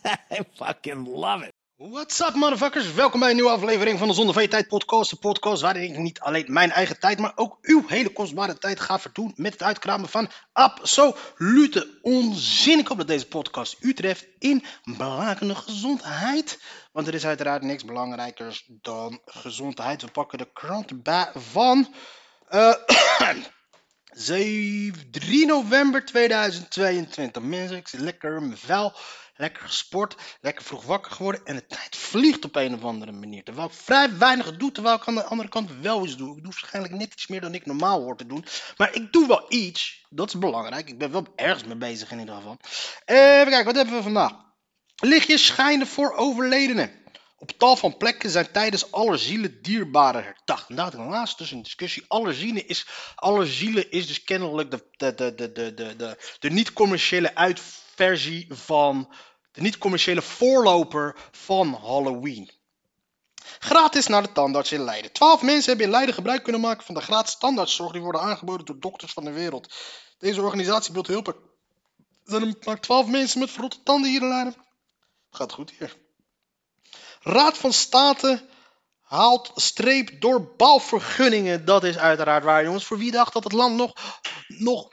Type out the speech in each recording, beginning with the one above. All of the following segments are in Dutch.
I fucking love it. What's up, motherfuckers? Welkom bij een nieuwe aflevering van de Zonder van Tijd podcast. De podcast waarin ik niet alleen mijn eigen tijd, maar ook uw hele kostbare tijd ga verdoen met het uitkramen van absolute onzin. Ik hoop dat deze podcast u treft in blakende gezondheid. Want er is uiteraard niks belangrijkers dan gezondheid. We pakken de krant erbij van eh 7, 3 november 2022. Mensen, ik lekker in mijn. Lekker gesport, lekker vroeg wakker geworden. En de tijd vliegt op een of andere manier. Terwijl ik vrij weinig doe, terwijl ik aan de andere kant wel iets doe. Ik doe waarschijnlijk net iets meer dan ik normaal hoor te doen. Maar ik doe wel iets. Dat is belangrijk. Ik ben wel ergens mee bezig in ieder geval. Even kijken, wat hebben we vandaag? Lichtjes schijnen voor overledenen. Op tal van plekken zijn tijdens allerzielen dierbaren herdacht. En daar dus een discussie. Allerzielen is, allerzielen is dus kennelijk de, de, de, de, de, de, de, de niet-commerciële uitversie van... De niet-commerciële voorloper van Halloween. Gratis naar de tandarts in Leiden. Twaalf mensen hebben in Leiden gebruik kunnen maken van de gratis tandartszorg die worden aangeboden door dokters van de wereld. Deze organisatie biedt hulp. Er zijn maar twaalf mensen met verrotte tanden hier in Leiden. Gaat goed hier. Raad van State haalt streep door bouwvergunningen. Dat is uiteraard waar, jongens. Voor wie dacht dat het land nog, nog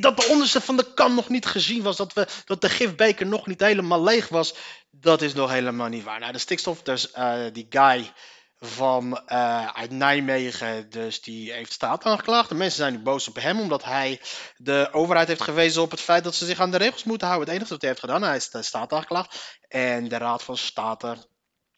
dat de onderste van de kan nog niet gezien was. Dat, we, dat de gifbeker nog niet helemaal leeg was. Dat is nog helemaal niet waar. Nou, de stikstof, dus eh, die guy van eh, uit Nijmegen, dus die heeft staat aangeklaagd. De mensen zijn nu boos op hem, omdat hij de overheid heeft gewezen op het feit dat ze zich aan de regels moeten houden. Het enige wat hij heeft gedaan, hij is de staat aangeklaagd. En de Raad van State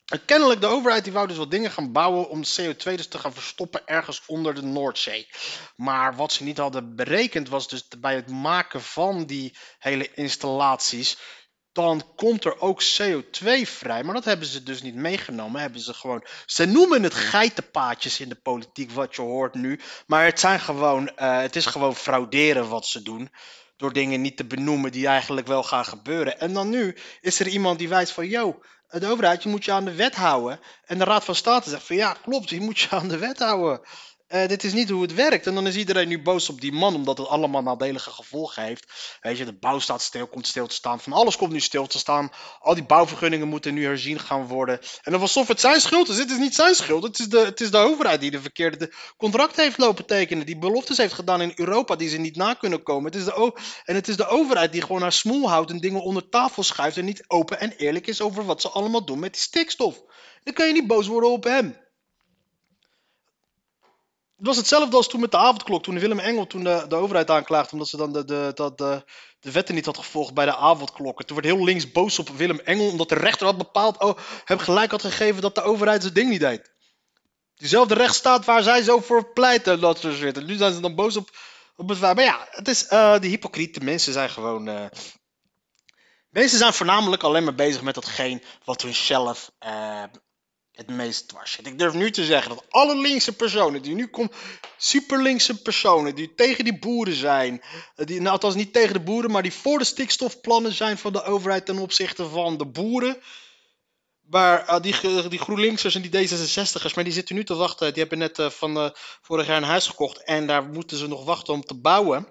en kennelijk, de overheid die wou dus wat dingen gaan bouwen om CO2 dus te gaan verstoppen ergens onder de Noordzee. Maar wat ze niet hadden berekend was dus bij het maken van die hele installaties, dan komt er ook CO2 vrij. Maar dat hebben ze dus niet meegenomen. Hebben ze gewoon, ze noemen het geitenpaadjes in de politiek, wat je hoort nu. Maar het, zijn gewoon, eh, het is gewoon frauderen wat ze doen. Door dingen niet te benoemen die eigenlijk wel gaan gebeuren. En dan nu is er iemand die wijst van, yo, de overheid, je moet je aan de wet houden. En de Raad van State zegt van ja, klopt, je moet je aan de wet houden. Eh, dit is niet hoe het werkt. En dan is iedereen nu boos op die man, omdat het allemaal nadelige gevolgen heeft. Weet je, de bouw staat stil, komt stil te staan. Van alles komt nu stil te staan. Al die bouwvergunningen moeten nu herzien gaan worden. En dan alsof het zijn schuld is. Het is niet zijn schuld. Het is de, het is de overheid die de verkeerde de contract heeft lopen tekenen. Die beloftes heeft gedaan in Europa die ze niet na kunnen komen. Het is de en het is de overheid die gewoon haar smoel houdt en dingen onder tafel schuift. En niet open en eerlijk is over wat ze allemaal doen met die stikstof. Dan kan je niet boos worden op hem. Het was hetzelfde als toen met de avondklok. Toen Willem Engel toen de, de overheid aanklaagde omdat ze dan de, de, dat de, de wetten niet had gevolgd bij de avondklokken. Toen werd heel links boos op Willem Engel omdat de rechter had bepaald, oh, hem gelijk had gegeven dat de overheid zijn ding niet deed. Diezelfde rechtsstaat waar zij zo voor pleiten, dat soort shit. En nu zijn ze dan boos op, op het feit. Maar ja, het is, eh die hypocriete mensen zijn gewoon... eh, mensen zijn voornamelijk alleen maar bezig met datgene wat hun zelf eh, het meest dwars zit. Ik durf nu te zeggen dat alle linkse personen die nu komen, superlinkse personen die tegen die boeren zijn, eh, die, nou althans niet tegen de boeren, maar die voor de stikstofplannen zijn van de overheid ten opzichte van de boeren. Maar eh, die, die GroenLinksers en die D66'ers, maar die zitten nu te wachten. Die hebben net eh, van eh, vorig jaar een huis gekocht en daar moeten ze nog wachten om te bouwen.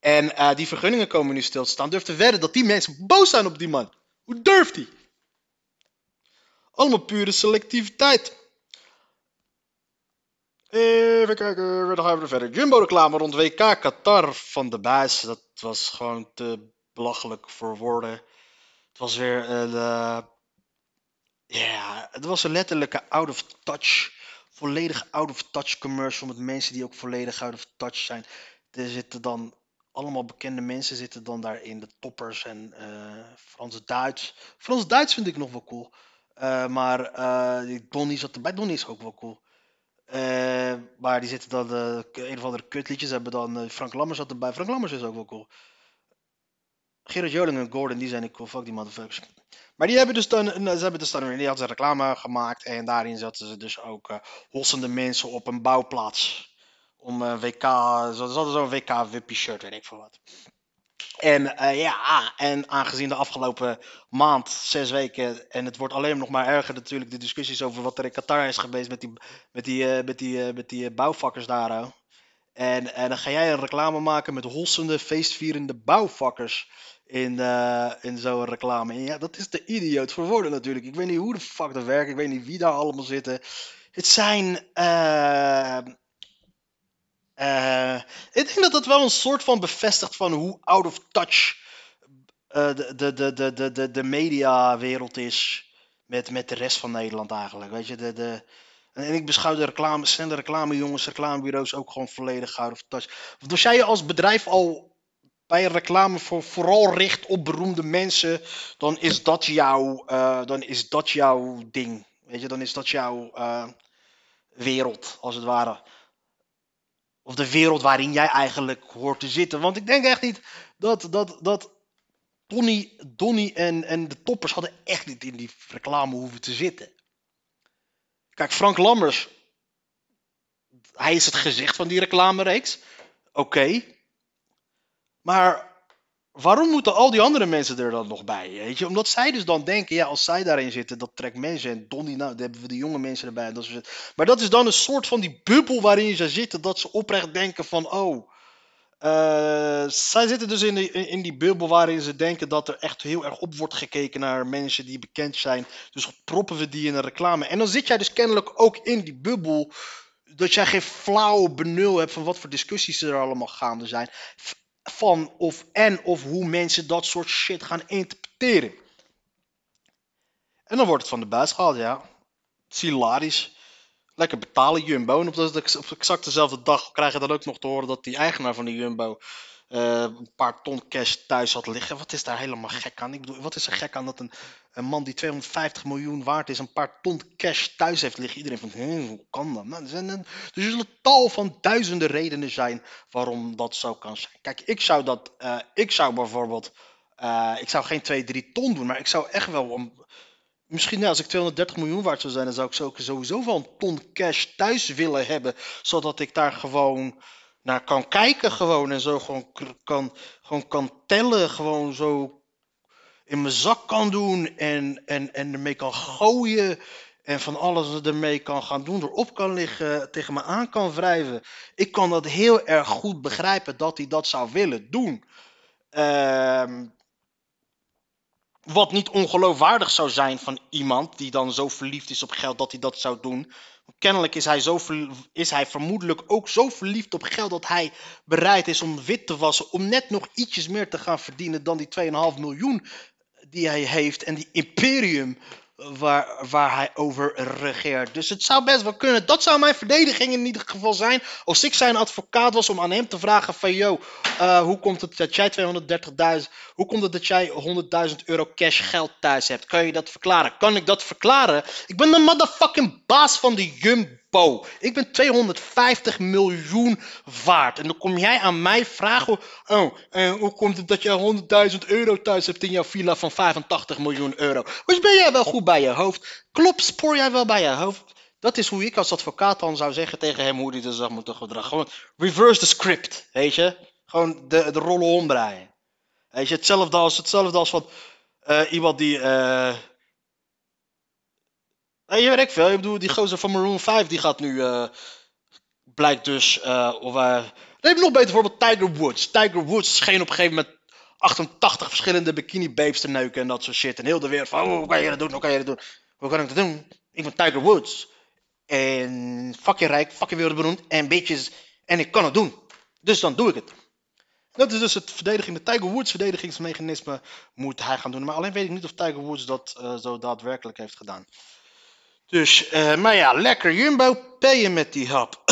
En die vergunningen komen nu stil te staan. Durf te wedden dat die mensen boos zijn op die man. Hoe durft hij? Allemaal pure selectiviteit. Even kijken, dan gaan we er verder. Jumbo-reclame rond WK Qatar van de buis. Dat was gewoon te belachelijk voor woorden. Het was weer een. eh, Ja, het was een letterlijke out of touch. Volledig out of touch commercial met mensen die ook volledig out of touch zijn. Er zitten dan allemaal bekende mensen zitten dan daarin. De toppers en eh Frans-Duits. Frans-Duits vind ik nog wel cool. Eh, maar eh die Donnie zat erbij. Donnie is ook wel cool. Eh, maar die zitten dan eh, een of andere kutliedjes. Hebben dan eh, Frank Lammers zat erbij. Frank Lammers is ook wel cool. Gerard Joling en Gordon, die zijn ik cool. Fuck die motherfuckers. Maar die hebben dus dan, ze hebben dus dan, die hadden ze reclame gemaakt. En daarin zetten ze dus ook eh hossende mensen op een bouwplaats. Om een WK, ze hadden zo'n WK wippie shirt, weet ik veel wat. En eh, ja, en aangezien de afgelopen maand, zes weken, en het wordt alleen nog maar erger natuurlijk, de discussies over wat er in Qatar is geweest met die, met die, eh, met die, eh, met die bouwvakkers daar. En, en dan ga jij een reclame maken met hossende, feestvierende bouwvakkers in, in zo'n reclame. En ja, dat is de idioot voor woorden natuurlijk. Ik weet niet hoe de fuck dat werkt, ik weet niet wie daar allemaal zitten. Het zijn... eh, ik denk dat dat wel een soort van bevestigt van hoe out of touch eh, de, de, de, de, de, de, mediawereld is met, met de rest van Nederland eigenlijk. Weet je, de, de, en ik beschouw de reclame, snelle reclamejongens, reclamebureaus ook gewoon volledig out of touch. Als jij je als bedrijf al bij reclame voor, vooral richt op beroemde mensen, dan is dat jouw, eh, dan is dat jouw ding. Weet je, dan is dat jouw wereld, als het ware. Of de wereld waarin jij eigenlijk hoort te zitten. Want ik denk echt niet dat, dat, dat Donny, Donny en, en de toppers hadden echt niet in die reclame hoeven te zitten. Kijk, Frank Lammers, hij is het gezicht van die reclamereeks. Oké. Maar waarom moeten al die andere mensen er dan nog bij? Weet je? Omdat zij dus dan denken, ja, als zij daarin zitten, dat trekt mensen. En Donnie, nou, dan hebben we de jonge mensen erbij. Dat is het. Maar dat is dan een soort van die bubbel waarin ze zitten, dat ze oprecht denken van, oh. eh, zij zitten dus in, die- in, die bubbel waarin ze denken dat er echt heel erg op wordt gekeken naar mensen die bekend zijn. Dus proppen we die in een reclame. En dan zit jij dus kennelijk ook in die bubbel. Dat jij geen flauwe benul hebt van wat voor discussies er allemaal gaande zijn van of en of hoe mensen dat soort shit gaan interpreteren. En dan wordt het van de buis gehaald, ja. Hilarisch. Lekker betalen Jumbo. En op, op exact dezelfde dag krijg je dan ook nog te horen dat die eigenaar van die Jumbo eh, een paar ton cash thuis had liggen. Wat is daar helemaal gek aan? Ik bedoel, wat is er gek aan dat een, een man die 250 miljoen waard is, een paar ton cash thuis heeft liggen? Iedereen van, "Hé, hoe kan dat? Nou, er, zijn, een- er zullen tal van duizenden redenen zijn waarom dat zo kan zijn. Kijk, ik zou dat, eh, ik zou bijvoorbeeld, eh, ik zou geen 2, 3 ton doen, maar ik zou echt wel, misschien nou, als ik 230 miljoen waard zou zijn, dan zou ik sowieso wel een ton cash thuis willen hebben, zodat ik daar gewoon naar kan kijken gewoon en zo gewoon kan, gewoon kan tellen, gewoon zo in mijn zak kan doen en, en, en ermee kan gooien en van alles ermee kan gaan doen, erop kan liggen, tegen me aan kan wrijven. Ik kan dat heel erg goed begrijpen dat hij dat zou willen doen. Ehm, wat niet ongeloofwaardig zou zijn van iemand die dan zo verliefd is op geld dat hij dat zou doen. Kennelijk is hij, zo is hij vermoedelijk ook zo verliefd op geld dat hij bereid is om wit te wassen. Om net nog ietsjes meer te gaan verdienen dan die 2,5 miljoen die hij heeft. En die imperium waar, waar hij over regeert. Dus het zou best wel kunnen. Dat zou mijn verdediging in ieder geval zijn. Als ik zijn advocaat was om aan hem te vragen van... Yo, eh, hoe komt het dat jij 230.000... Hoe komt het dat jij 100.000 euro cash geld thuis hebt? Kan je dat verklaren? Kan ik dat verklaren? Ik ben de motherfucking baas van de Jumbo. Ik ben 250 miljoen waard. En dan kom jij aan mij vragen... Oh, eh, hoe komt het dat jij 100.000 euro thuis hebt in jouw villa van 85 miljoen euro? Dus ben jij wel goed bij je hoofd? Klopt, spoor jij wel bij je hoofd? Dat is hoe ik als advocaat dan zou zeggen tegen hem hoe hij zich zou moeten gedragen. Gewoon reverse the script, weet je? Gewoon de, de rollen omdraaien. Weet je, hetzelfde als, hetzelfde als van eh, iemand die... eh Weet je, weet ik veel. Ik bedoel, die gozer van Maroon 5, die gaat nu... eh, blijkt dus... eh of, eh, je nog beter bijvoorbeeld Tiger Woods. Tiger Woods scheen op een gegeven moment 88 verschillende bikini babes te neuken en dat soort shit. En heel de wereld van, oh, hoe kan je dat doen, hoe kan je dat doen? Hoe kan ik dat doen? Ik ben Tiger Woods. En fucking rijk, fucking wereldberoemd. En bitches. En ik kan het doen. Dus dan doe ik het. Dat is dus het verdediging, de Tiger Woods verdedigingsmechanisme moet hij gaan doen. Maar alleen weet ik niet of Tiger Woods dat eh, zo daadwerkelijk heeft gedaan. Dus, eh, maar ja, lekker Jumbo, payen met die hap.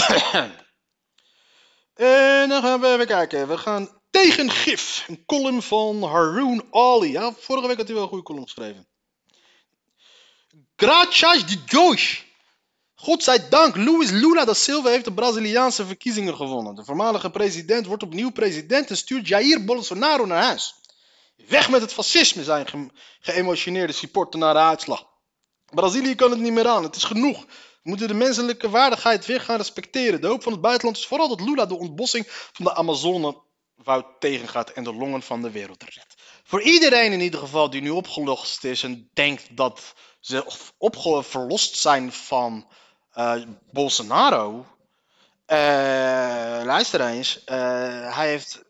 en dan gaan we even kijken. We gaan tegen gif. Een column van Haroon Ali. Ja, vorige week had hij wel een goede column geschreven. Graças de Deus. Godzijdank, Luis Lula da Silva heeft de Braziliaanse verkiezingen gewonnen. De voormalige president wordt opnieuw president en stuurt Jair Bolsonaro naar huis. Weg met het fascisme, zijn ge geëmotioneerde supporter na de uitslag. Brazilië kan het niet meer aan, het is genoeg. We moeten de menselijke waardigheid weer gaan respecteren. De hoop van het buitenland is vooral dat Lula de ontbossing van de Amazone woud tegengaat en de longen van de wereld redt. Voor iedereen in ieder geval die nu opgelost is en denkt dat ze verlost zijn van uh, Bolsonaro. Uh, luister eens, uh, hij heeft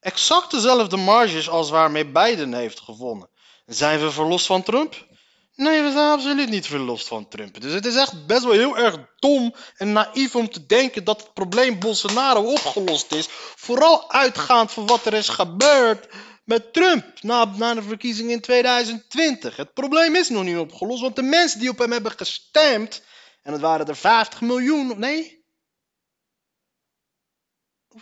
exact dezelfde marges als waarmee Biden heeft gewonnen. Zijn we verlost van Trump? Nee, we zijn absoluut niet verlost van Trump. Dus het is echt best wel heel erg dom en naïef om te denken dat het probleem Bolsonaro opgelost is. Vooral uitgaand van wat er is gebeurd met Trump na, na de verkiezing in 2020. Het probleem is nog niet opgelost, want de mensen die op hem hebben gestemd, en het waren er 50 miljoen, nee?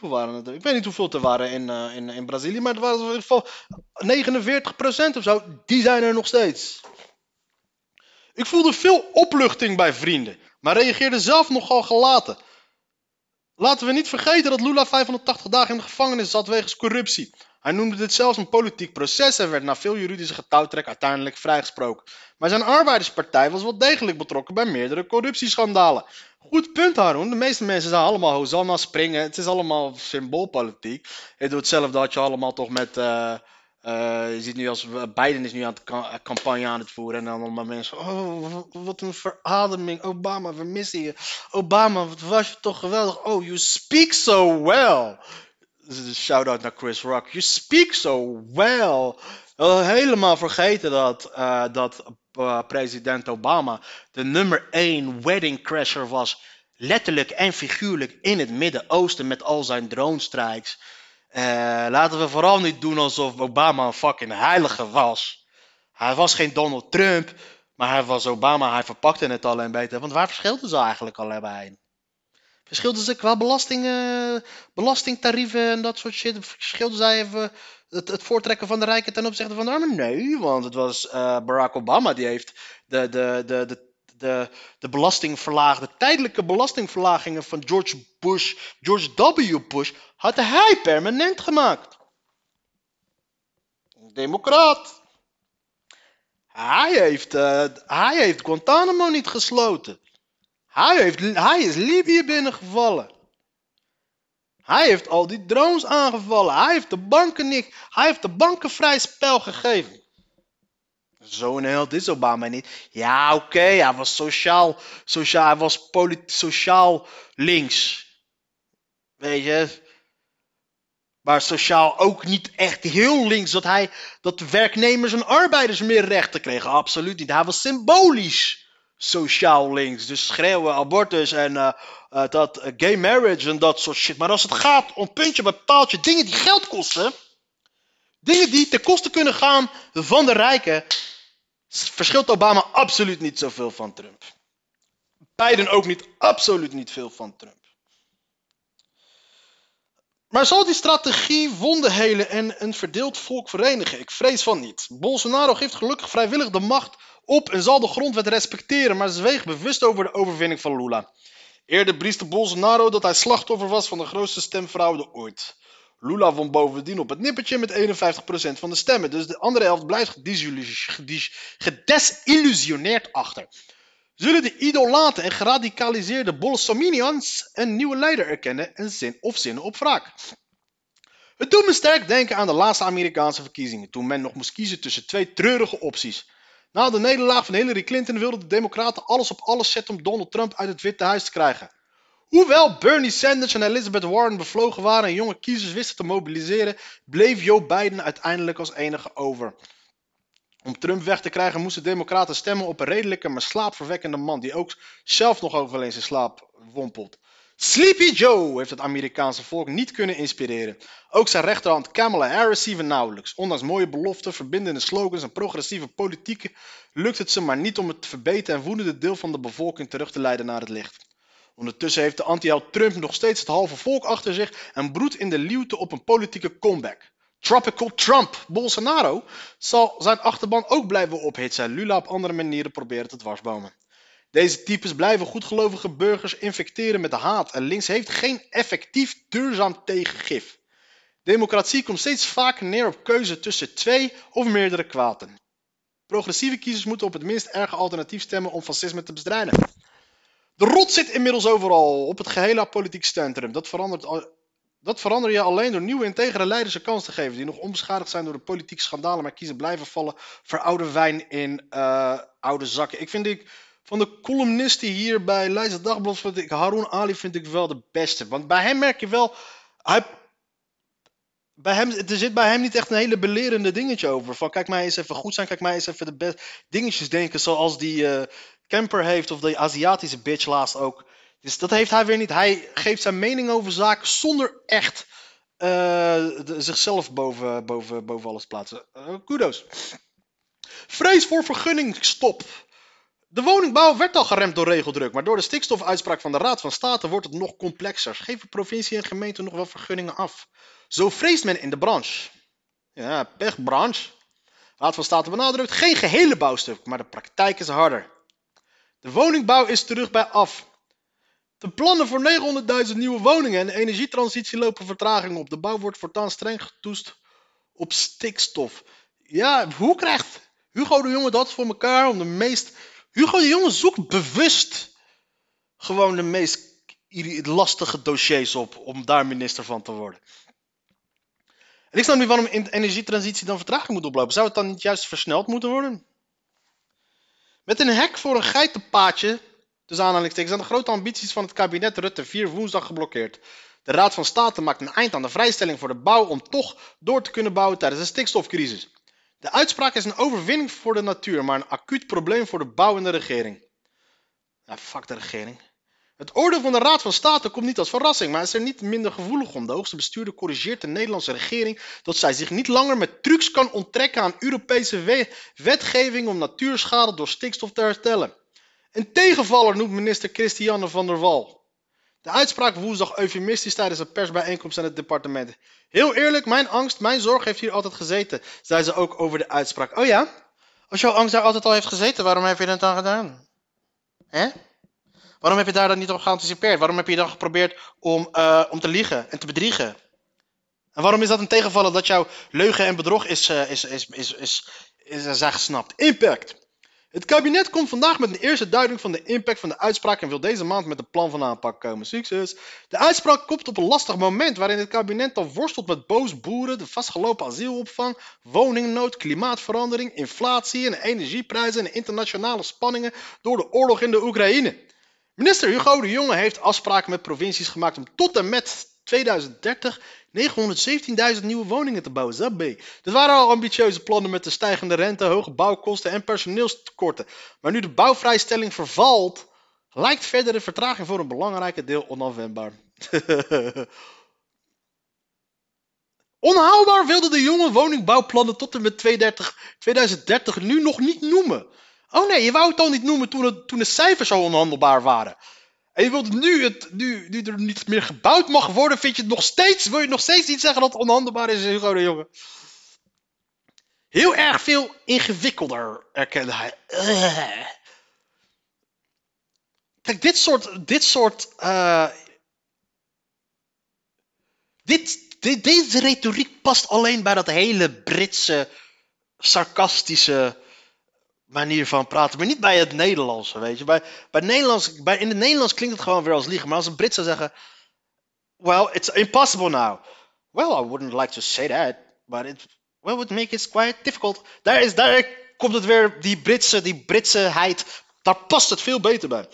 Hoeveel waren? Ik weet niet hoeveel er waren in, uh, in, in Brazilië, maar het waren in ieder geval 49% of zo. Die zijn er nog steeds. Ik voelde veel opluchting bij vrienden, maar reageerde zelf nogal gelaten. Laten we niet vergeten dat Lula 580 dagen in de gevangenis zat wegens corruptie. Hij noemde dit zelfs een politiek proces en werd na veel juridische getouwtrek uiteindelijk vrijgesproken. Maar zijn arbeiderspartij was wel degelijk betrokken bij meerdere corruptieschandalen. Goed punt, Haroon. De meeste mensen zijn allemaal Hosanna springen. Het is allemaal symboolpolitiek. Het doet hetzelfde dat je allemaal toch met... Uh, uh, je ziet nu als Biden is nu aan het campagne aan het voeren en dan allemaal mensen. Oh, wat een verademing. Obama, we missen je. Obama, wat was je toch geweldig. Oh, you speak so well. Shout out naar Chris Rock. You speak so well. Helemaal vergeten dat, dat uh, president Obama de nummer 1 wedding crasher was. Letterlijk en figuurlijk in het Midden-Oosten met al zijn drone strikes. Uh, laten we vooral niet doen alsof Obama een fucking heilige was. Hij was geen Donald Trump, maar hij was Obama. Hij verpakte het alleen beter. Want waar verschilden ze eigenlijk allebei? Verschilden ze qua belasting, belastingtarieven en dat soort shit? Verschilden zij even het, het, voortrekken van de rijken ten opzichte van de armen? Nee, want het was uh, Barack Obama die heeft de, de, de, de de, tijdelijke belastingverlagingen van George Bush, George W. Bush, had hij permanent gemaakt. Democraat. Hij heeft, uh, hij heeft Guantanamo niet gesloten. Hij, heeft, hij is Libië binnengevallen. Hij heeft al die drones aangevallen. Hij heeft de banken niet. Hij heeft de banken vrij spel gegeven. Zo'n held is Obama niet. Ja, oké, hij was sociaal, sociaal, hij was sociaal links. Weet je. Maar sociaal ook niet echt heel links. Dat, hij, dat werknemers en arbeiders meer rechten kregen. Absoluut niet. Hij was symbolisch sociaal links. Dus schreeuwen, abortus en uh, uh, dat uh, gay marriage en dat soort shit. Maar als het gaat om puntje bij paaltje, dingen die geld kosten. Dingen die ten koste kunnen gaan van de rijken verschilt Obama absoluut niet zoveel van Trump. Biden ook niet, absoluut niet veel van Trump. Maar zal die strategie wonden helen en een verdeeld volk verenigen? Ik vrees van niet. Bolsonaro geeft gelukkig vrijwillig de macht op en zal de grondwet respecteren, maar zweeg bewust over de overwinning van Lula. Eerder brieste Bolsonaro dat hij slachtoffer was van de grootste stemfraude ooit. Lula won bovendien op het nippertje met 51% van de stemmen. Dus de andere helft blijft gedesillusioneerd achter. Zullen de idolaten en geradicaliseerde Bolsominians een nieuwe leider erkennen en zin of zinnen op wraak? Het doet me sterk denken aan de laatste Amerikaanse verkiezingen, toen men nog moest kiezen tussen twee treurige opties. Na de nederlaag van Hillary Clinton wilden de Democraten alles op alles zetten om Donald Trump uit het Witte Huis te krijgen. Hoewel Bernie Sanders en Elizabeth Warren bevlogen waren en jonge kiezers wisten te mobiliseren, bleef Joe Biden uiteindelijk als enige over. Om Trump weg te krijgen moesten democraten stemmen op een redelijke maar slaapverwekkende man die ook zelf nog over eens in slaap wompelt. Sleepy Joe heeft het Amerikaanse volk niet kunnen inspireren. Ook zijn rechterhand Kamala Harris zien we nauwelijks. Ondanks mooie beloften, verbindende slogans en progressieve politieken lukt het ze maar niet om het verbeteren en woedende deel van de bevolking terug te leiden naar het licht. Ondertussen heeft de anti-held Trump nog steeds het halve volk achter zich en broedt in de lieuwte op een politieke comeback. Tropical Trump, Bolsonaro, zal zijn achterban ook blijven ophitsen en Lula op andere manieren proberen te dwarsbomen. Deze types blijven goedgelovige burgers infecteren met de haat en links heeft geen effectief duurzaam tegengif. Democratie komt steeds vaker neer op keuze tussen twee of meerdere kwaden. Progressieve kiezers moeten op het minst erge alternatief stemmen om fascisme te bestrijden. De rot zit inmiddels overal, op het gehele politiek centrum. Dat verandert, dat verander je alleen door nieuwe integere leiders een kans te geven, die nog onbeschadigd zijn door de politieke schandalen, maar kiezen blijven vallen voor oude wijn in eh, oude zakken. Ik vind ik, van de columnisten hier bij Leidse Dagblad, vind ik Haroun Ali vind ik wel de beste. Want bij hem merk je wel, hij, bij hem, er zit bij hem niet echt een hele belerende dingetje over. Van kijk mij eens even goed zijn, kijk mij eens even de dingetjes denken zoals die eh camper heeft of die Aziatische bitch laatst ook. Dus dat heeft hij weer niet. Hij geeft zijn mening over zaken zonder echt eh, zichzelf boven, boven, boven alles plaatsen. Eh, kudos. Vrees voor vergunningsstop. De woningbouw werd al geremd door regeldruk, maar door de stikstofuitspraak van de Raad van State wordt het nog complexer. Geven provincie en gemeente nog wel vergunningen af? Zo vreest men in de branche. Ja, pechbranche. Raad van State benadrukt geen gehele bouwstuk, maar de praktijk is harder. De woningbouw is terug bij af. De plannen voor 900.000 nieuwe woningen en de energietransitie lopen vertraging op. De bouw wordt voortaan streng getoest op stikstof. Ja, hoe krijgt Hugo de Jonge dat voor elkaar om de meest... Hugo de Jonge zoekt bewust gewoon de meest lastige dossiers op om daar minister van te worden. En ik snap niet waarom in de energietransitie dan vertraging moet oplopen. Zou het dan niet juist versneld moeten worden? Met een hek voor een geitenpaadje, tussen aanhalingstekens, zijn de grote ambities van het kabinet Rutte 4 woensdag geblokkeerd. De Raad van State maakt een eind aan de vrijstelling voor de bouw om toch door te kunnen bouwen tijdens de stikstofcrisis. De uitspraak is een overwinning voor de natuur, maar een acuut probleem voor de bouw en de regering. Ja, fuck de regering. Het oordeel van de Raad van State komt niet als verrassing, maar is er niet minder gevoelig om. De hoogste bestuurder corrigeert de Nederlandse regering dat zij zich niet langer met trucs kan onttrekken aan Europese we- wetgeving om natuurschade door stikstof te herstellen. Een tegenvaller noemt minister Christiane van der Wal. De uitspraak woensdag eufemistisch tijdens een persbijeenkomst aan het departement. Heel eerlijk, mijn angst, mijn zorg heeft hier altijd gezeten, zei ze ook over de uitspraak. Oh ja? Als jouw angst daar altijd al heeft gezeten, waarom heb je dat dan gedaan? Hè? Waarom heb je daar dan niet op geanticipeerd? Waarom heb je dan geprobeerd om, eh, om te liegen en te bedriegen? En waarom is dat een tegenvaller dat jouw leugen en bedrog is, eh, is, is, is, is, is, is, gesnapt? Impact. Het kabinet komt vandaag met een eerste duiding van de impact van de uitspraak en wil deze maand met een plan van aanpak komen. Succes! De uitspraak komt op een lastig moment waarin het kabinet al worstelt met boos boeren, de vastgelopen asielopvang, woningnood, klimaatverandering, inflatie en energieprijzen en internationale spanningen door de oorlog in de Oekraïne. Minister Hugo de Jonge heeft afspraken met provincies gemaakt om tot en met 2030 917.000 nieuwe woningen te bouwen. Dit waren al ambitieuze plannen met de stijgende rente, hoge bouwkosten en personeelstekorten. Maar nu de bouwvrijstelling vervalt, lijkt verdere vertraging voor een belangrijke deel onafwendbaar. Onhaalbaar wilde de jonge woningbouwplannen tot en met 2030, 2030 nu nog niet noemen. Oh nee, je wou het al niet noemen toen, het, toen de cijfers zo onhandelbaar waren. En wilt nu, het, nu, nu er niet meer gebouwd mag worden, vind je het nog steeds, wil je nog steeds niet zeggen dat het onhandelbaar is, Hugo de Jonge. Heel erg veel ingewikkelder erkende hij. Kijk, dit soort, dit soort, eh, dit, deze retoriek past alleen bij dat hele Britse, sarcastische manier van praten, maar niet bij het Nederlandse, weet je. Bij, bij Nederlands, bij, in het Nederlands klinkt het gewoon weer als liegen, maar als een Brit zou zeggen, well, it's impossible now. Well, I wouldn't like to say that, but it well, would make it quite difficult. Daar, is, daar komt het weer, die Britse, die Britseheid, daar past het veel beter bij.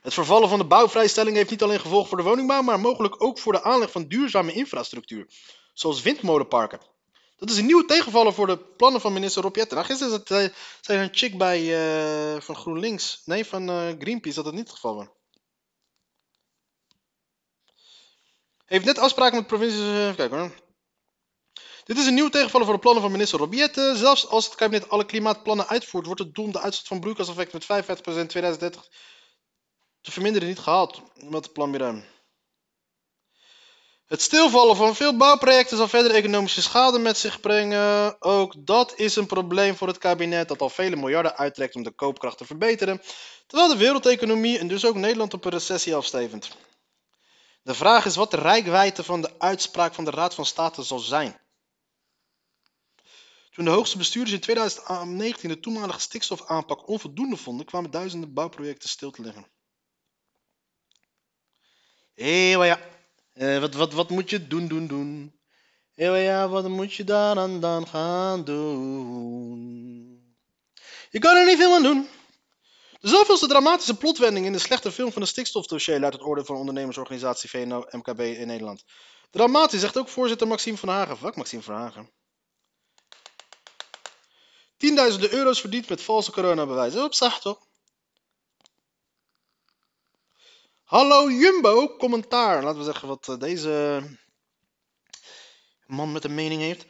Het vervallen van de bouwvrijstelling heeft niet alleen gevolgen voor de woningbouw, maar mogelijk ook voor de aanleg van duurzame infrastructuur, zoals windmolenparken. Dat is een nieuwe tegenvaller voor de plannen van minister Rob Jetten. Nou, gisteren is het, zei een chick bij eh, van GroenLinks, nee, van eh, Greenpeace, dat het niet het geval was. Heeft net afspraken met provincies. eh, Even kijken hoor. Dit is een nieuwe tegenvaller voor de plannen van minister Rob Jetten. Zelfs als het kabinet alle klimaatplannen uitvoert, wordt het doel de uitstoot van broeikaseffect met 55% in 2030 te verminderen niet gehaald. Met het plan. Het stilvallen van veel bouwprojecten zal verder economische schade met zich brengen. Ook dat is een probleem voor het kabinet dat al vele miljarden uittrekt om de koopkracht te verbeteren, terwijl de wereldeconomie en dus ook Nederland op een recessie afstevend. De vraag is wat de rijkwijde van de uitspraak van de Raad van State zal zijn. Toen de hoogste bestuurders in 2019 de toenmalige stikstofaanpak onvoldoende vonden, kwamen duizenden bouwprojecten stil te liggen. Maar ja. Eh, wat, wat, wat moet je doen, doen, doen? Maar ja, wat moet je dan aan dan gaan doen? Je kan er niet veel aan doen. De zoveelste dramatische plotwending in de slechte film van de stikstofdossier luidt het oordeel van ondernemersorganisatie VNO-MKB in Nederland. Dramatisch, zegt ook voorzitter Maxime van Hagen. Fuck Maxime van Hagen. Tienduizenden euro's verdiend met valse coronabewijzen. Op toch? Hallo Jumbo, commentaar. Laten we zeggen wat eh, deze man met een mening heeft.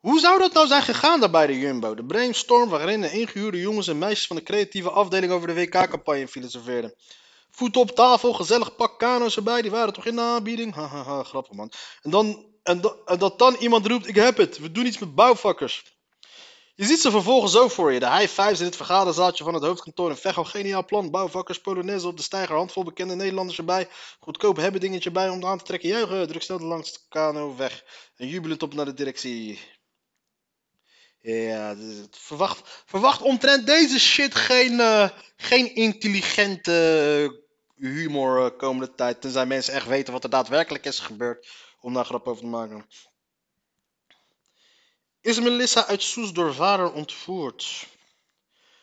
Hoe zou dat nou zijn gegaan daar bij de Jumbo? De brainstorm waarin de ingehuurde jongens en meisjes van de creatieve afdeling over de WK-campagne filosofeerden. Voet op tafel, gezellig pak kano's erbij, die waren toch in de aanbieding? Hahaha, grappig man. En, dan, en, en dat dan iemand roept, ik heb het, we doen iets met bouwvakkers. Je ziet ze vervolgens zo voor je. De high fives in het vergaderzaaltje van het hoofdkantoor in Veghel. Geniaal plan. Bouwvakkers, Polonaise op de steiger. Handvol bekende Nederlanders erbij. Goedkoop hebben dingetje bij om aan te trekken. Juichen. Druk snel de langste kano weg. En jubelend op naar de directie. Ja, dus verwacht, verwacht omtrent deze shit geen, eh, geen intelligente humor eh, komende tijd. Tenzij mensen echt weten wat er daadwerkelijk is gebeurd. Om daar grap over te maken. Is Melissa uit Soes door vader ontvoerd?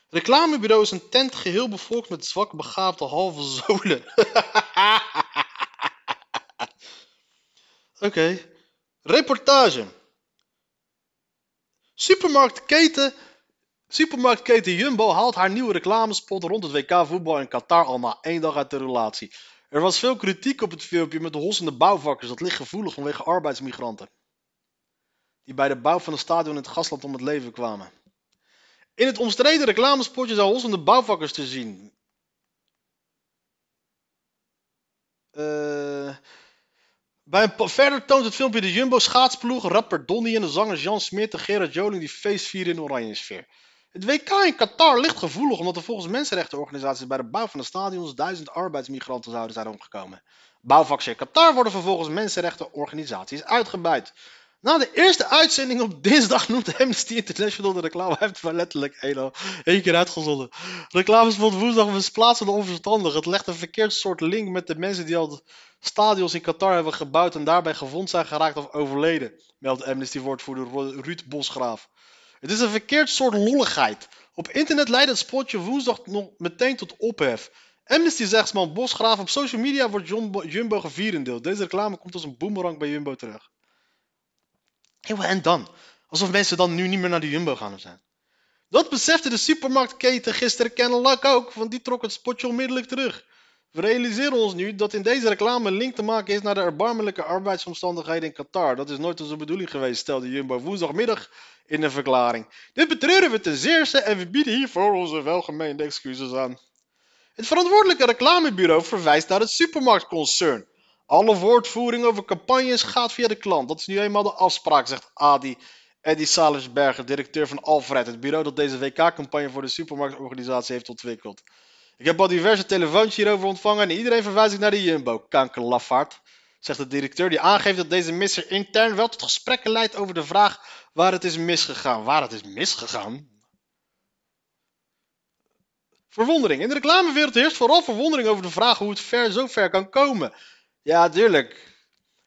Reclamebureau is een tent geheel bevolkt met zwak begaafde halve zolen. Oké. Reportage. Supermarktketen, supermarktketen Jumbo haalt haar nieuwe reclamespot rond het WK voetbal in Qatar al na één dag uit de relatie. Er was veel kritiek op het filmpje met de hossende bouwvakkers. Dat ligt gevoelig vanwege arbeidsmigranten. Die bij de bouw van het stadion in het gasland om het leven kwamen. In het omstreden reclamespotje zijn hossende bouwvakkers te zien. Eh, bij een verder toont het filmpje de Jumbo schaatsploeg, rapper Donny en de zanger Jan Smit en Gerard Joling die feestvieren in oranje sfeer. Het WK in Qatar ligt gevoelig omdat er volgens mensenrechtenorganisaties bij de bouw van de stadions duizend arbeidsmigranten zouden zijn omgekomen. Bouwvakkers in Qatar worden vervolgens mensenrechtenorganisaties uitgebuit. Na de eerste uitzending op dinsdag noemt Amnesty International de reclame. Hij heeft maar letterlijk één, één keer uitgezonden. Reclamespot woensdag was plaatsende onverstandig. Het legt een verkeerd soort link met de mensen die al stadions in Qatar hebben gebouwd en daarbij gewond zijn geraakt of overleden, meldt Amnesty-woordvoerder Ruud Bosgraaf. Het is een verkeerd soort lolligheid. Op internet leidt het spotje woensdag nog meteen tot ophef. Amnesty zegt man Bosgraaf, op social media wordt Jumbo, Jumbo gevierendeeld. Deze reclame komt als een boemerang bij Jumbo terug. Eeuw, en dan? Alsof mensen dan nu niet meer naar de Jumbo gaan zijn. Dat besefte de supermarktketen gisteren kennelijk ook, want die trok het spotje onmiddellijk terug. We realiseren ons nu dat in deze reclame een link te maken is naar de erbarmelijke arbeidsomstandigheden in Qatar. Dat is nooit onze bedoeling geweest, stelde Jumbo woensdagmiddag in een verklaring. Dit betreuren we ten zeerste en we bieden hiervoor onze welgemeende excuses aan. Het verantwoordelijke reclamebureau verwijst naar het supermarktconcern. Alle woordvoering over campagnes gaat via de klant. Dat is nu eenmaal de afspraak, zegt Adi. Eddie Salersberger, directeur van Alfred, het bureau dat deze WK-campagne voor de supermarktorganisatie heeft ontwikkeld. Ik heb al diverse telefoontjes hierover ontvangen en iedereen verwijst ik naar de Jumbo, kankerlafaard. Zegt de directeur die aangeeft dat deze misser intern wel tot gesprekken leidt over de vraag waar het is misgegaan. Waar het is misgegaan? Verwondering. In de reclamewereld heerst vooral verwondering over de vraag hoe het ver zo ver kan komen. Ja, tuurlijk.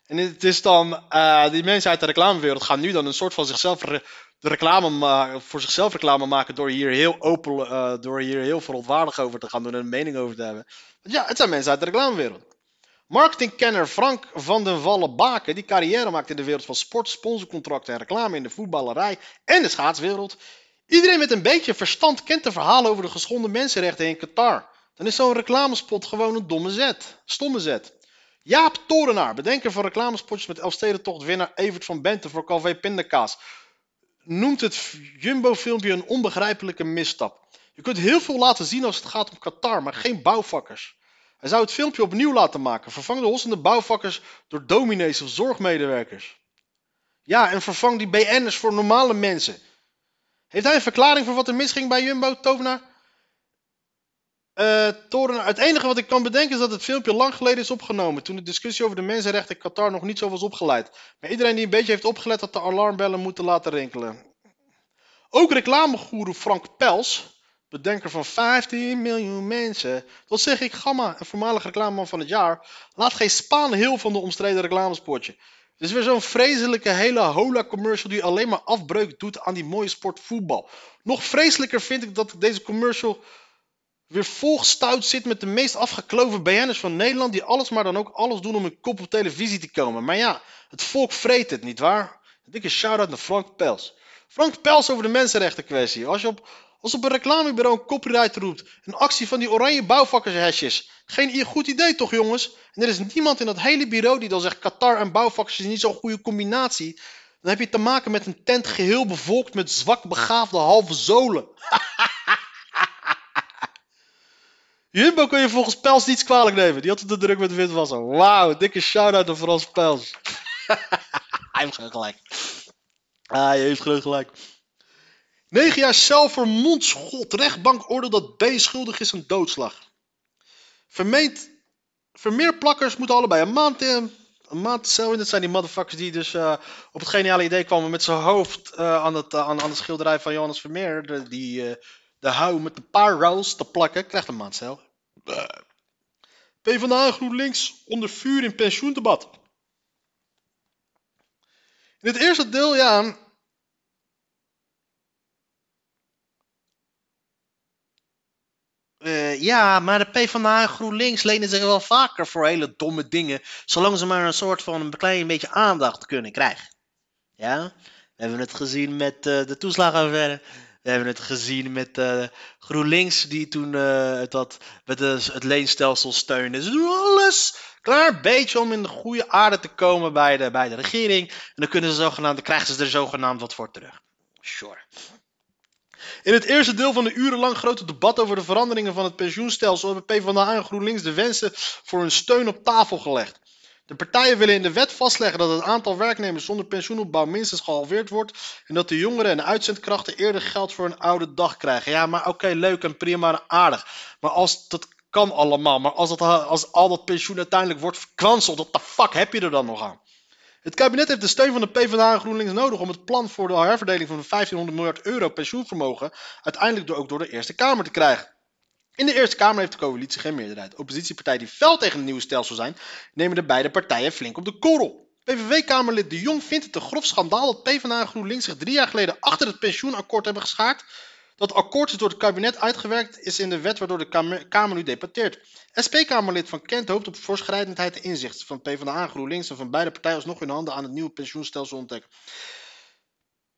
En het is dan, eh, die mensen uit de reclamewereld gaan nu dan een soort van zichzelf de reclame voor zichzelf reclame maken door hier heel open, eh, door hier heel verontwaardigd over te gaan doen en een mening over te hebben. Ja, het zijn mensen uit de reclamewereld. Marketingkenner Frank van den Wallen-Baken, die carrière maakt in de wereld van sport, sponsorcontracten en reclame in de voetballerij en de schaatswereld. Iedereen met een beetje verstand kent de verhalen over de geschonden mensenrechten in Qatar. Dan is zo'n reclamespot gewoon een domme zet. Stomme zet. Jaap Torenaar, bedenker van reclamespotjes met Elfstedentocht winnaar Evert van Benten voor Calvé Pindakaas, noemt het Jumbo-filmpje een onbegrijpelijke misstap. Je kunt heel veel laten zien als het gaat om Qatar, maar geen bouwvakkers. Hij zou het filmpje opnieuw laten maken. Vervang de hossende bouwvakkers door dominees of zorgmedewerkers. Ja, en vervang die BN'ers voor normale mensen. Heeft hij een verklaring voor wat er misging bij Jumbo, Tovenaar? Eh, Toren, het enige wat ik kan bedenken is dat het filmpje lang geleden is opgenomen. Toen de discussie over de mensenrechten in Qatar nog niet zo was opgeleid. Maar iedereen die een beetje heeft opgelet had de alarmbellen moeten laten rinkelen. Ook reclamegoeroe Frank Pels, bedenker van 15 miljoen mensen. Wat zeg ik, Gamma, een voormalig reclameman van het jaar, laat geen spaan heel van de omstreden reclamespotje. Het is weer zo'n vreselijke hele hola commercial die alleen maar afbreuk doet aan die mooie sport voetbal. Nog vreselijker vind ik dat deze commercial weer volgestout zit met de meest afgekloven BN'ers van Nederland. Die alles maar dan ook alles doen om een kop op televisie te komen. Maar ja, het volk vreet het, nietwaar? Een dikke shout-out naar Frank Pels. Frank Pels over de mensenrechten kwestie. Als je op, als op een reclamebureau een copyright roept. Een actie van die oranje bouwvakkershesjes. Geen goed idee toch jongens? En er is niemand in dat hele bureau die dan zegt Qatar en bouwvakkers is niet zo'n goede combinatie. Dan heb je te maken met een tent geheel bevolkt met zwak begaafde halve zolen. Jumbo kun je volgens Pels niets kwalijk nemen. Die had het de druk met witwassen. Wauw, dikke shout-out naar Frans Pels. Hij heeft gelijk. Ah, hij heeft gelijk. 9 jaar cel voor mondschot. Rechtbank oordeelt dat B schuldig is aan doodslag. Vermeend... Vermeerplakkers moeten allebei een maand in. Een maand cel in. Dat zijn die motherfuckers die dus uh, op het geniale idee kwamen met zijn hoofd uh, aan, het, uh, aan, aan de schilderij van Johannes Vermeer. Die de hou met de parels te plakken, krijgt een maand cel. PvdA GroenLinks onder vuur in pensioendebat. In het eerste deel, ja. Uh, ja, maar de PvdA en GroenLinks lenen zich wel vaker voor hele domme dingen. Zolang ze maar een soort van een klein beetje aandacht kunnen krijgen. Ja, we hebben het gezien met uh, de toeslagenaffaire. We hebben het gezien met uh, GroenLinks, die toen uh, het, met het leenstelsel steunde. Ze doen alles klaar beetje om in de goede aarde te komen bij de, bij de regering. En dan, kunnen ze zogenaamd, dan krijgen ze er zogenaamd wat voor terug. Sure. In het eerste deel van de urenlang grote debat over de veranderingen van het pensioenstelsel hebben PvdA en GroenLinks de wensen voor hun steun op tafel gelegd. De partijen willen in de wet vastleggen dat het aantal werknemers zonder pensioenopbouw minstens gehalveerd wordt en dat de jongeren en uitzendkrachten eerder geld voor een oude dag krijgen. Ja, maar oké, leuk en prima en aardig. Maar als dat kan allemaal, maar als, dat, als al dat pensioen uiteindelijk wordt verkwanseld, wat de fuck heb je er dan nog aan? Het kabinet heeft de steun van de PvdA en GroenLinks nodig om het plan voor de herverdeling van de 1500 miljard euro pensioenvermogen uiteindelijk ook door de Eerste Kamer te krijgen. In de Eerste Kamer heeft de coalitie geen meerderheid. Oppositiepartijen die fel tegen het nieuwe stelsel zijn, nemen de beide partijen flink op de korrel. PVV-Kamerlid De Jong vindt het een grof schandaal dat PvdA en GroenLinks zich drie jaar geleden achter het pensioenakkoord hebben geschaard. Dat akkoord is door het kabinet uitgewerkt is in de wet waardoor de Kamer, nu debatteert. SP-Kamerlid van Kent hoopt op voorschrijdendheid en inzicht van PvdA en GroenLinks en van beide partijen alsnog hun handen aan het nieuwe pensioenstelsel ontdekken.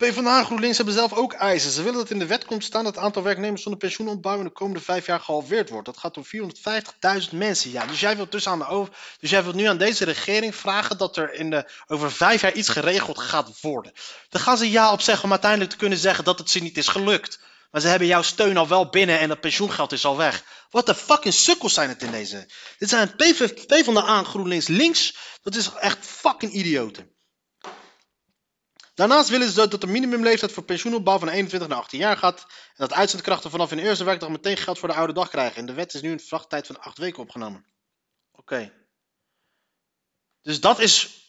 PvdA en GroenLinks hebben zelf ook eisen. Ze willen dat in de wet komt staan dat het aantal werknemers zonder pensioenopbouw in de komende vijf jaar gehalveerd wordt. Dat gaat om 450.000 mensen. Ja, dus jij wilt dus aan de over, dus jij wilt nu aan deze regering vragen dat er in de, over vijf jaar iets geregeld gaat worden. Dan gaan ze ja op zeggen om uiteindelijk te kunnen zeggen dat het ze niet is gelukt. Maar ze hebben jouw steun al wel binnen en dat pensioengeld is al weg. Wat de fucking sukkels zijn het in deze. Dit zijn PV van de aan GroenLinks links. Dat is echt fucking idioten. Daarnaast willen ze dat de minimumleeftijd voor pensioenopbouw van 21 naar 18 jaar gaat. En dat uitzendkrachten vanaf hun eerste werkdag meteen geld voor de oude dag krijgen. In de wet is nu een wachttijd van 8 weken opgenomen. Oké. Dus dat is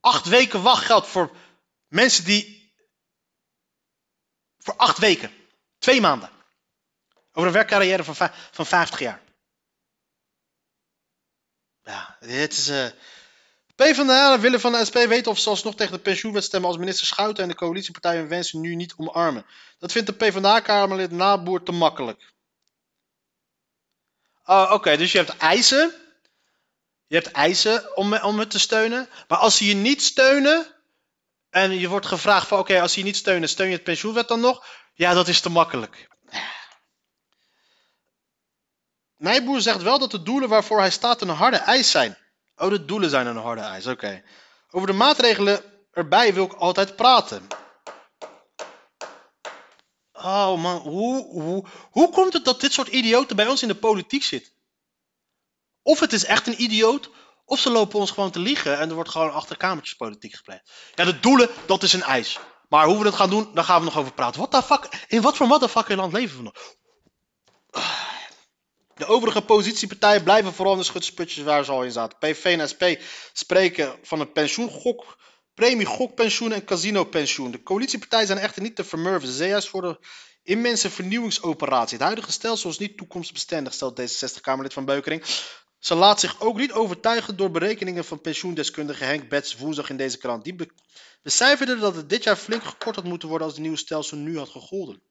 8 weken wachtgeld voor mensen die. Voor 8 weken. Twee maanden. Over een werkcarrière van, van 50 jaar. Ja, dit is. Uh, PvdA willen van de SP weten of ze alsnog tegen de pensioenwet stemmen als minister Schouten en de coalitiepartijen hun wensen nu niet omarmen. Dat vindt de PvdA-kamerlid Naboer te makkelijk. Oh, Oké, okay, dus je hebt eisen. Je hebt eisen om, om het te steunen. Maar als ze je niet steunen. En je wordt gevraagd van oké, okay, als ze je niet steunen, steun je het pensioenwet dan nog? Ja, dat is te makkelijk. Nijboer zegt wel dat de doelen waarvoor hij staat een harde eis zijn. Oh, de doelen zijn een harde eis. Oké. Over de maatregelen erbij wil ik altijd praten. Oh man, hoe, hoe, hoe komt het dat dit soort idioten bij ons in de politiek zit? Of het is echt een idioot, of ze lopen ons gewoon te liegen en er wordt gewoon achter kamertjes politiek gepleegd. Ja, de doelen, dat is een eis. Maar hoe we dat gaan doen, daar gaan we nog over praten. What the fuck? In wat voor motherfucker land leven we nog? De overige positiepartijen blijven vooral in de schutsputjes waar ze al in zaten. PV en SP spreken van een pensioengok, premie-gokpensioen en casinopensioen. De coalitiepartijen zijn echter niet te vermurven. Ze juist voor de immense vernieuwingsoperatie. Het huidige stelsel is niet toekomstbestendig, stelt D66-Kamerlid van Beukering. Ze laat zich ook niet overtuigen door berekeningen van pensioendeskundige Henk Bets woensdag in deze krant. Die be- becijferde dat het dit jaar flink gekort had moeten worden als het nieuwe stelsel nu had gegolden.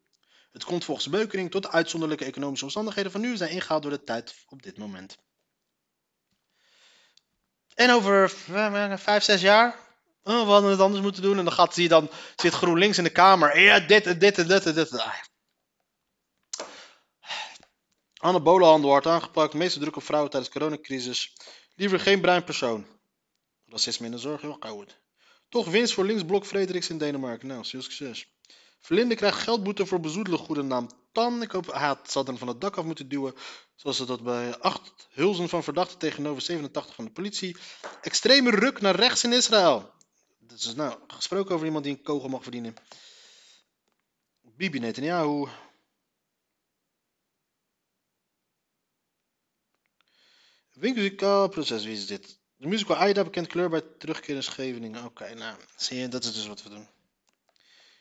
Het komt volgens Beukering tot de uitzonderlijke economische omstandigheden van nu zijn ingehaald door de tijd op dit moment. En over eh, vijf, zes jaar, oh, we hadden het anders moeten doen. En dan gaat, zie dan, zit GroenLinks in de Kamer. Ja, dit en dit en dit en dit. Ah. Anne Bolenhandel wordt aangepakt. Meeste druk op vrouwen tijdens de coronacrisis. Liever geen bruin persoon. Racisme in de zorg, heel koud. Toch winst voor linksblok Frederiks in Denemarken. Nou, veel succes. Verlinde krijgt geldboete voor bezoedelen goede naam Tan. Ik hoop, hij zal hem van het dak af moeten duwen. Zoals ze dat bij 8 hulzen van verdachten tegenover 87 van de politie. Extreme ruk naar rechts in Israël. Dat is nou gesproken over iemand die een kogel mag verdienen. Bibi Netanyahu. Winkelmuzikaal proces, wie is dit? De musical Aida bekend kleur bij terugkeer in Scheveningen. Oké, nou, zie je, dat is dus wat we doen.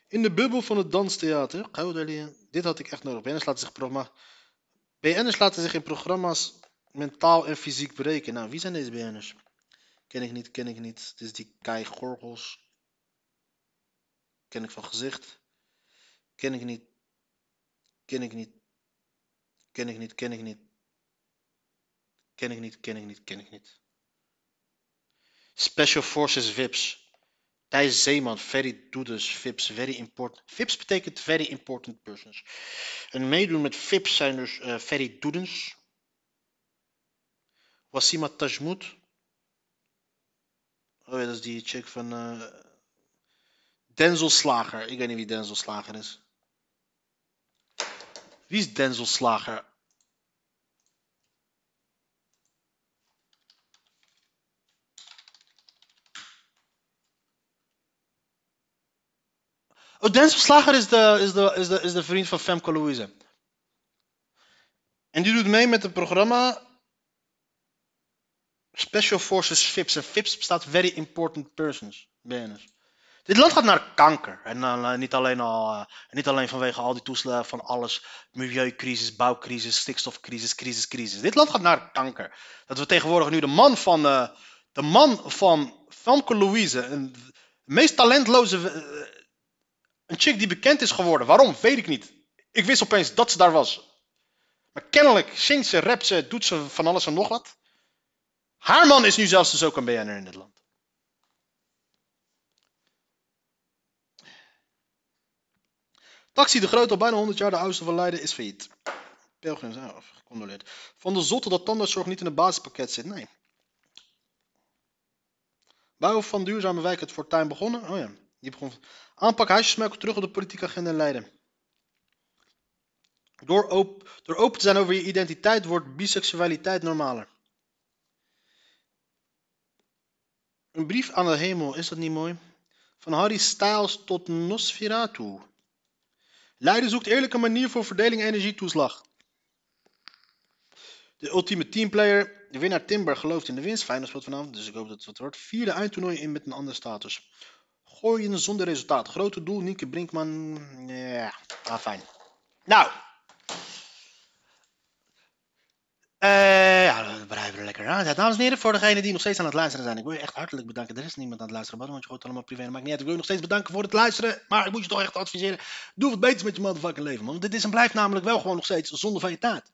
In de bubbel van het danstheater. Dit had ik echt nodig. BN'ers laten zich, programma... BN'ers laten zich in programma's mentaal en fysiek breken. Nou, wie zijn deze BN'ers? Ken ik niet, ken ik niet. Dit is die Kai Gorgels. Ken ik van gezicht. Ken ik niet. Ken ik niet. Ken ik niet, ken ik niet. Ken ik niet, ken ik niet, ken ik niet. Special Forces VIPs. Thijs Zeeman, very doeders, VIPs, very important. VIPs betekent very important persons. En meedoen met VIPs zijn dus eh very doedens. Wassima Tajmoud. Oh ja, dat is die chick van eh, Denzel Slager. Ik weet niet wie Denzel Slager is. Wie is Denzel Slager? Oh, Slager is de, is de, is de, is de vriend van Femke Louise. En die doet mee met het programma Special Forces FIPS. En FIPS bestaat Very Important Persons. Dit land gaat naar kanker. En eh, niet, alleen al, eh, niet alleen vanwege al die toeslagen van alles. Milieucrisis, bouwcrisis, stikstofcrisis, crisis, crisis. Dit land gaat naar kanker. Dat we tegenwoordig nu de man van, eh, de man van Femke Louise, de meest talentloze, een chick die bekend is geworden. Waarom? Weet ik niet. Ik wist opeens dat ze daar was. Maar kennelijk zingt ze, rapt ze, doet ze van alles en nog wat. Haar man is nu zelfs dus ook een BN'er in dit land. Taxi de Groot, al bijna 100 jaar de oudste van Leiden, is failliet. Pelgrims, ah, gecondoleerd. Van de zotte dat tandartszorg niet in het basispakket zit. Nee. Bouw van duurzame wijk het fortuin begonnen. Oh ja, die begon. Aanpak huisjesmelk terug op de politieke agenda in Leiden. Door, door open te zijn over je identiteit wordt biseksualiteit normaler. Een brief aan de hemel, is dat niet mooi? Van Harry Styles tot Nosferatu. Leiden zoekt eerlijke manier voor verdeling energietoeslag. De ultieme teamplayer, de winnaar Timber, gelooft in de winst. Feyenoord vanavond, dus ik hoop dat het wat wordt. Vierde eindtoernooi in met een andere status. Gooien zonder resultaat. Grote doel, Nieke Brinkman. Ja, ah, fijn. Nou. Eh, ja, dat blijven we lekker aan. Ja, dames en heren, voor degenen die nog steeds aan het luisteren zijn. Ik wil je echt hartelijk bedanken. Er is niemand aan het luisteren, want je hoort allemaal privé. Dat niet uit. Ik wil je nog steeds bedanken voor het luisteren. Maar ik moet je toch echt adviseren. Doe wat beters met je motherfucking leven, man. Dit is en blijft namelijk wel gewoon nog steeds zonde van je tijd.